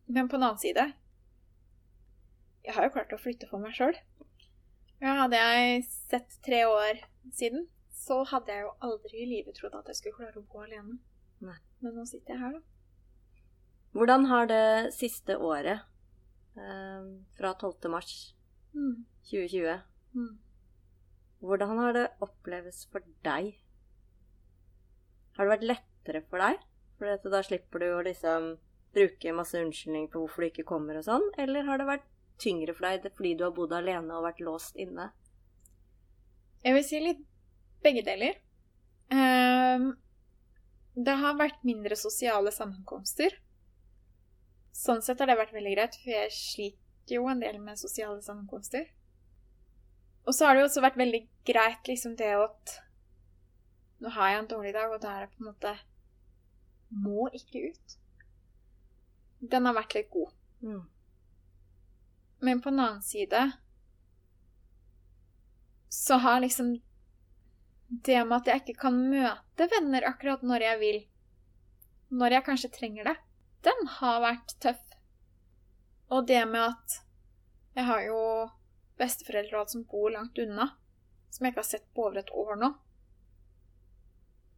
Men på den annen side Jeg har jo klart å flytte for meg sjøl. Ja, hadde jeg sett tre år siden, så hadde jeg jo aldri i livet trodd at jeg skulle klare å bo alene. Nei. Men nå sitter jeg her, da. Hvordan har det siste året, eh, fra 12. mars Mm. 2020, Mm. hvordan har det oppleves for deg? Har det vært lettere for deg? For da slipper du å liksom bruke masse unnskyldning på hvorfor du ikke kommer og sånn, eller har det vært tyngre for deg fordi du har bodd alene og vært låst inne? Jeg vil si litt begge deler. Um, det har vært mindre sosiale sammenkomster. Sånn sett har det vært veldig greit, for jeg sliter jo en del med sosiale sammenkomster. Og så har det jo også vært veldig greit liksom det at nå har jeg en dårlig dag, og da er det på en måte må ikke ut. Den har vært litt god. Mm. Men på den annen side så har liksom det med at jeg ikke kan møte venner akkurat når jeg vil, når jeg kanskje trenger det, den har vært tøff. Og det med at jeg har jo besteforeldre og alt som bor langt unna, som jeg ikke har sett på over et år nå.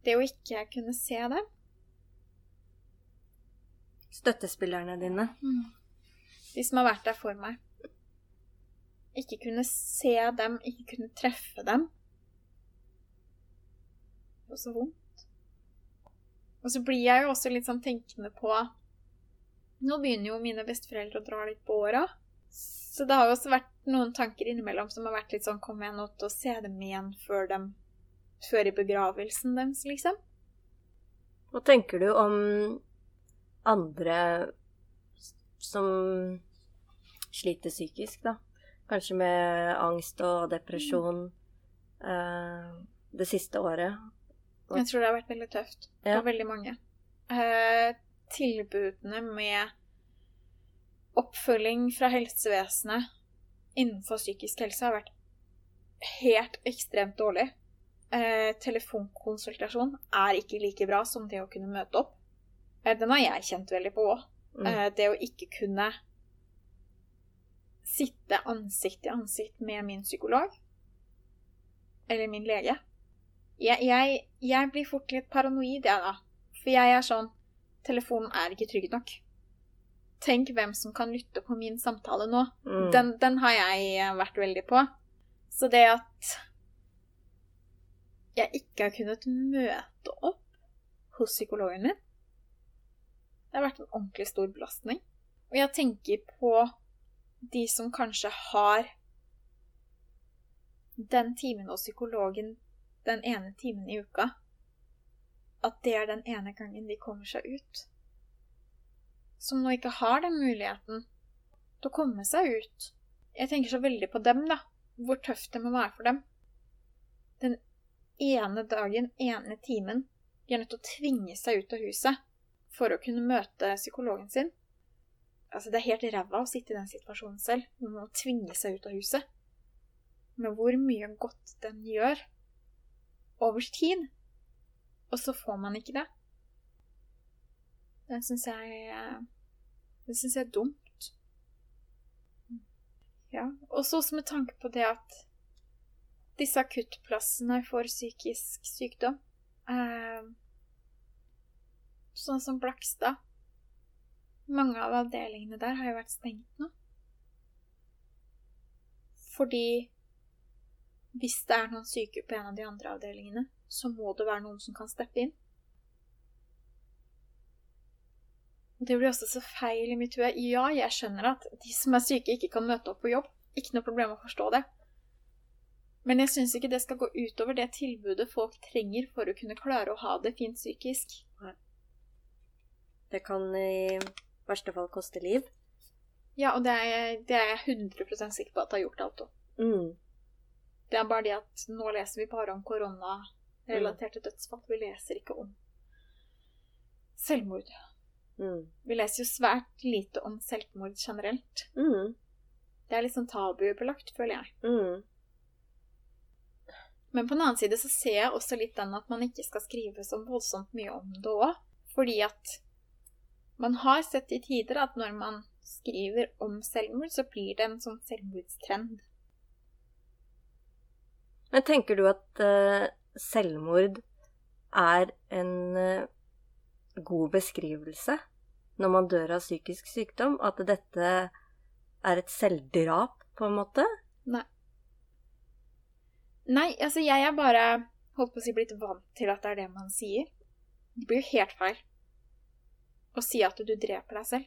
Det å ikke kunne se dem Støttespillerne dine. De som har vært der for meg. Ikke kunne se dem, ikke kunne treffe dem. Det var så vondt. Og så blir jeg jo også litt sånn tenkende på Nå begynner jo mine besteforeldre å dra litt på åra. Så det har jo også vært noen tanker innimellom som har vært litt sånn Kommer jeg nå til å se dem igjen før dem Før i begravelsen deres, liksom? Hva tenker du om andre som sliter psykisk, da? Kanskje med angst og depresjon eh, det siste året? Jeg tror det har vært veldig tøft for Ja. veldig mange. Eh, tilbudene med oppfølging fra helsevesenet innenfor psykisk helse har vært helt ekstremt dårlig. Eh, telefonkonsultasjon er ikke like bra som det å kunne møte opp. Eh, den har jeg kjent veldig på òg. Mm. Eh, det å ikke kunne sitte ansikt til ansikt med min psykolog eller min lege. Jeg, jeg, jeg blir fort litt paranoid, jeg, da. For jeg er sånn Telefonen er ikke trygg nok. Tenk hvem som kan lytte på min samtale nå. Mm. Den, den har jeg eh, vært veldig på. Så det at jeg ikke har kunnet møte opp hos psykologen min, det har vært en ordentlig stor belastning. Og jeg tenker på de som kanskje har den timen hos psykologen den ene timen i uka. at det er den ene gangen de kommer seg ut. Som nå ikke har den muligheten til å komme seg ut. Jeg tenker så veldig på dem, da. Hvor tøft det må være for dem. Den ene dagen, ene timen, de er nødt til å tvinge seg ut av huset for å kunne møte psykologen sin. Altså, det er helt ræva å sitte i den situasjonen selv, hvor man tvinge seg ut av huset. Men hvor mye godt den gjør over tid. Og så får man ikke det. Den syns jeg Det syns jeg er dumt. Ja. Også med tanke på det at disse akuttplassene for psykisk sykdom eh, Sånn som Blakstad Mange av avdelingene der har jo vært stengt nå. Fordi hvis det er noen syke på en av de andre avdelingene, så må det være noen som kan steppe inn. Og Det blir også så feil i mitt hue. Ja, jeg skjønner at de som er syke, ikke kan møte opp på jobb. Ikke noe problem å forstå det. Men jeg syns ikke det skal gå utover det tilbudet folk trenger for å kunne klare å ha det fint psykisk. Det kan i verste fall koste liv. Ja, og det er, det er jeg 100 sikker på at det har gjort alt òg. Mm. Det er bare det at nå leser vi bare om koronarelaterte dødsfall. Vi leser ikke om selvmord. Mm. Vi leser jo svært lite om selvmord generelt. Mm. Det er litt sånn tabubelagt, føler jeg. Mm. Men på den annen side så ser jeg også litt den at man ikke skal skrive så voldsomt mye om det òg. Fordi at man har sett i tider at når man skriver om selvmord, så blir det en sånn selvmordstrend. Men tenker du at uh, selvmord er en uh, god beskrivelse når man dør av psykisk sykdom? At dette er et selvdrap, på en måte? Nei. Nei, altså jeg er bare holdt på å si blitt vant til at det er det man sier. Det blir jo helt feil å si at du dreper deg selv.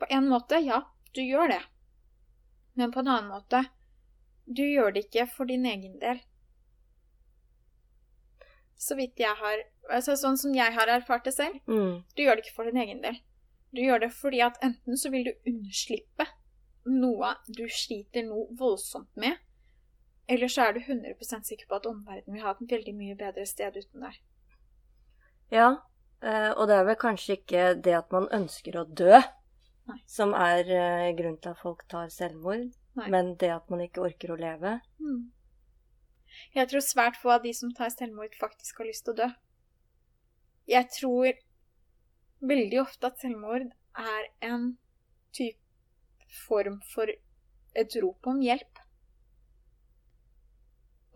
På en måte, ja, du gjør det. Men på en annen måte, du gjør det ikke for din egen del. Så vidt jeg har altså Sånn som jeg har erfart det selv, Mm. du gjør det ikke for din egen del. Du gjør det fordi at enten så vil du unnslippe noe du sliter noe voldsomt med, eller så er du 100% sikker på at omverdenen vil ha et veldig mye bedre sted uten deg. Ja, eh, og det er vel kanskje ikke det at man ønsker å dø Nei. som er eh, grunnen til at folk tar selvmord, Nei. men det at man ikke orker å leve. Mm. Jeg tror svært få av de som tar selvmord, faktisk har lyst til å dø. Jeg tror veldig ofte at selvmord er en type form for et rop om hjelp.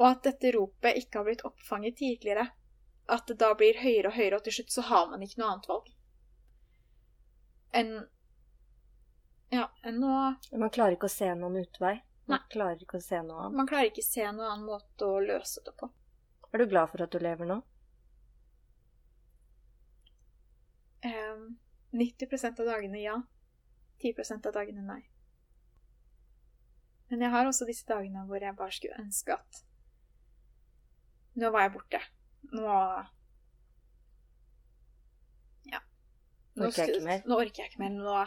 Og at dette ropet ikke har blitt oppfanget tidligere. At det da blir høyere og høyere, og til slutt så har man ikke noe annet valg enn Ja, enn å Man klarer ikke å se noen utvei. Man Nei. klarer ikke å se noe annet. Man klarer ikke å se noen annen måte å løse det på. Er du glad for at du lever nå? Um, 90% av dagene ja. 10% av dagene nei. Men jeg har også disse dagene hvor jeg bare skulle ønske at Nå var jeg borte. Nå Ja. Nå Orker jeg ikke mer. Nå orker jeg ikke mer. Nå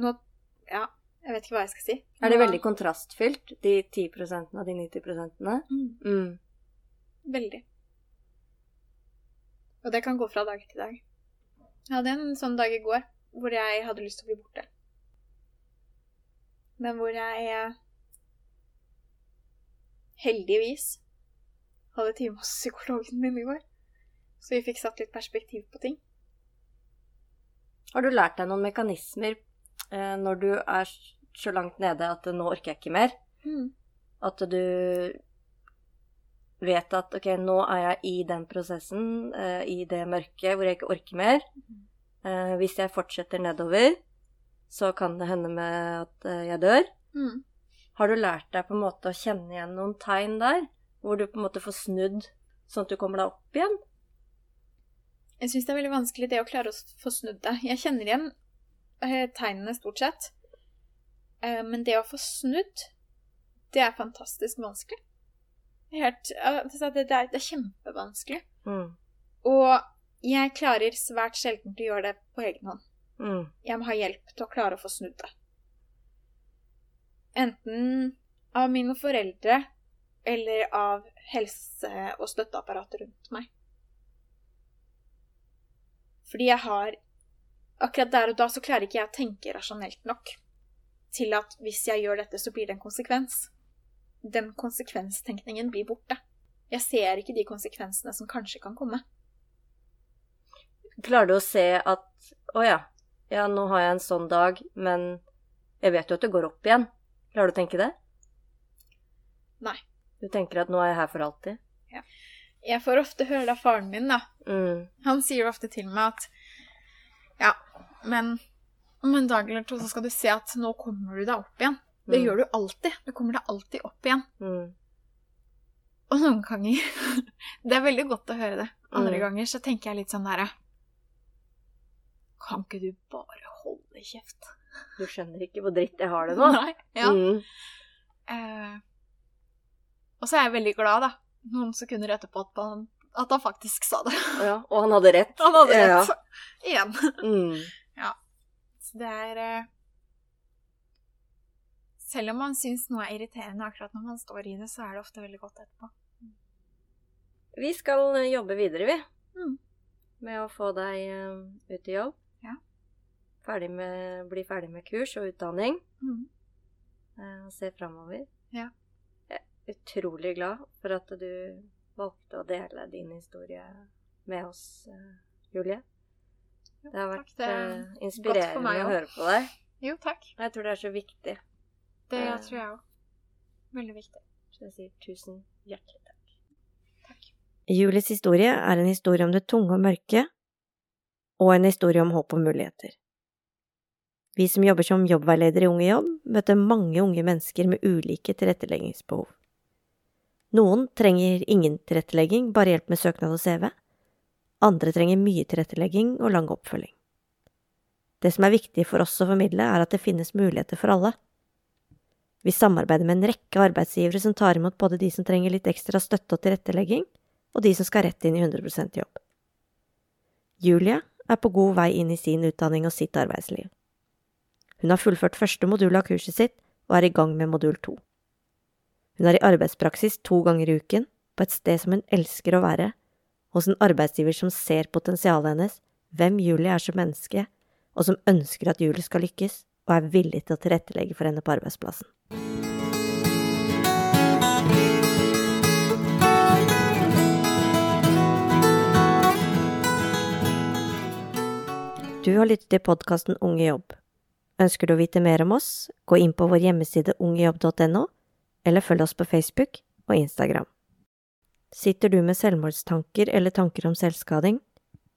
Nå Ja, jeg vet ikke hva jeg skal si. Er det veldig kontrastfylt, de 10% av de 90 Mm, mm. Veldig. Og det kan gå fra dag til dag. Jeg hadde en sånn dag i går hvor jeg hadde lyst til å bli borte. Men hvor jeg heldigvis hadde time hos psykologen min i går. Så vi fikk satt litt perspektiv på ting. Har du lært deg noen mekanismer eh, når du er så langt nede at nå orker jeg ikke mer? At du vet at ok, nå er jeg i den prosessen, eh, i det mørket hvor jeg ikke orker mer. Eh, hvis jeg fortsetter nedover, så kan det hende med at eh, jeg dør. Mm. Har du lært deg på en måte å kjenne igjen noen tegn der, hvor du på en måte får snudd sånn at du kommer deg opp igjen? Jeg syns det er veldig vanskelig det å klare å få snudd det. Jeg kjenner igjen eh, tegnene stort sett. Eh, men det å få snudd, det er fantastisk vanskelig. Helt, det, det, er, det er kjempevanskelig. Mm. Og jeg klarer svært sjelden å gjøre det på egen hånd. Mm. Jeg må ha hjelp til å klare å få snudd det. Enten av mine foreldre eller av helse- og støtteapparatet rundt meg. Fordi jeg har Akkurat der og da så klarer ikke jeg å tenke rasjonelt nok til at hvis jeg gjør dette, så blir det en konsekvens. Den konsekvenstenkningen blir borte. Jeg ser ikke de konsekvensene som kanskje kan komme. Klarer du å se at Å ja, ja, nå har jeg en sånn dag, men jeg vet jo at det går opp igjen. Klarer du å tenke det? Nei. Du tenker at nå er jeg her for alltid? Jeg får ofte høre det av faren min, da. Mm. Han sier ofte til meg at Ja, men om en dag eller to så skal du se at nå kommer du deg opp igjen. Det Mm. gjør du alltid. Du kommer deg alltid opp igjen. Mm. Og noen ganger Det er veldig godt å høre det. Andre Mm. ganger så tenker jeg litt sånn derre Kan ikke du bare holde kjeft? Du skjønner ikke hvor dritt jeg har det nå? Nei. Ja. Mm. Eh, og så er jeg veldig glad, da, noen sekunder etterpå, at han, at han faktisk sa det. ja. Og han hadde rett. Han hadde Ja. rett. Igjen. Mm. Så det er eh, Selv om man syns noe er irriterende akkurat når man står i det, så er det ofte veldig godt etterpå. Vi skal eh, jobbe videre, vi. Mm. Med å få deg eh, ut i jobb. Ferdig med, bli ferdig med kurs og utdanning. Mm. eh, Og se framover. Ja. Jeg er utrolig glad for at du valgte å dele din historie med oss, eh, Julie. Jo, Det har takk. vært Det eh, inspirerende meg å høre på deg. Jo, takk. Og jeg tror det er så viktig. Det jeg tror jeg òg. Veldig viktig. Så jeg sier tusen hjertelig takk. Takk. Julies historie er en historie om det tunge og mørke, og en historie om håp og muligheter. Vi som jobber som jobbveileder i Unge Jobb, møter mange unge mennesker med ulike tilretteleggingsbehov. Noen trenger ingen tilrettelegging, bare hjelp med søknad og CV. Andre trenger mye tilrettelegging og lang oppfølging. Det som er viktig for oss å formidle, er at det finnes muligheter for alle. Vi samarbeider med en rekke arbeidsgivere som tar imot både de som trenger litt ekstra støtte og tilrettelegging, og de som skal rett inn i 100% jobb. Julie er på god vei inn i sin utdanning og sitt arbeidsliv. Hun har fullført første modul av kurset sitt og er i gang med modul to. Hun er i arbeidspraksis to ganger i uken, på et sted som hun elsker å være, hos en arbeidsgiver som ser potensialet hennes, hvem Julie er som menneske, og som ønsker at Julie skal lykkes, og er villig til å tilrettelegge for henne på arbeidsplassen. Du har lyttet til podkasten Unge jobb. Ønsker du å vite mer om oss, gå inn på vår hjemmeside ungejobb.no, eller følg oss på Facebook og Instagram. Sitter du med selvmordstanker eller tanker om selvskading,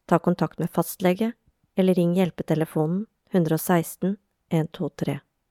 ta kontakt med fastlege, eller ring hjelpetelefonen 116 123.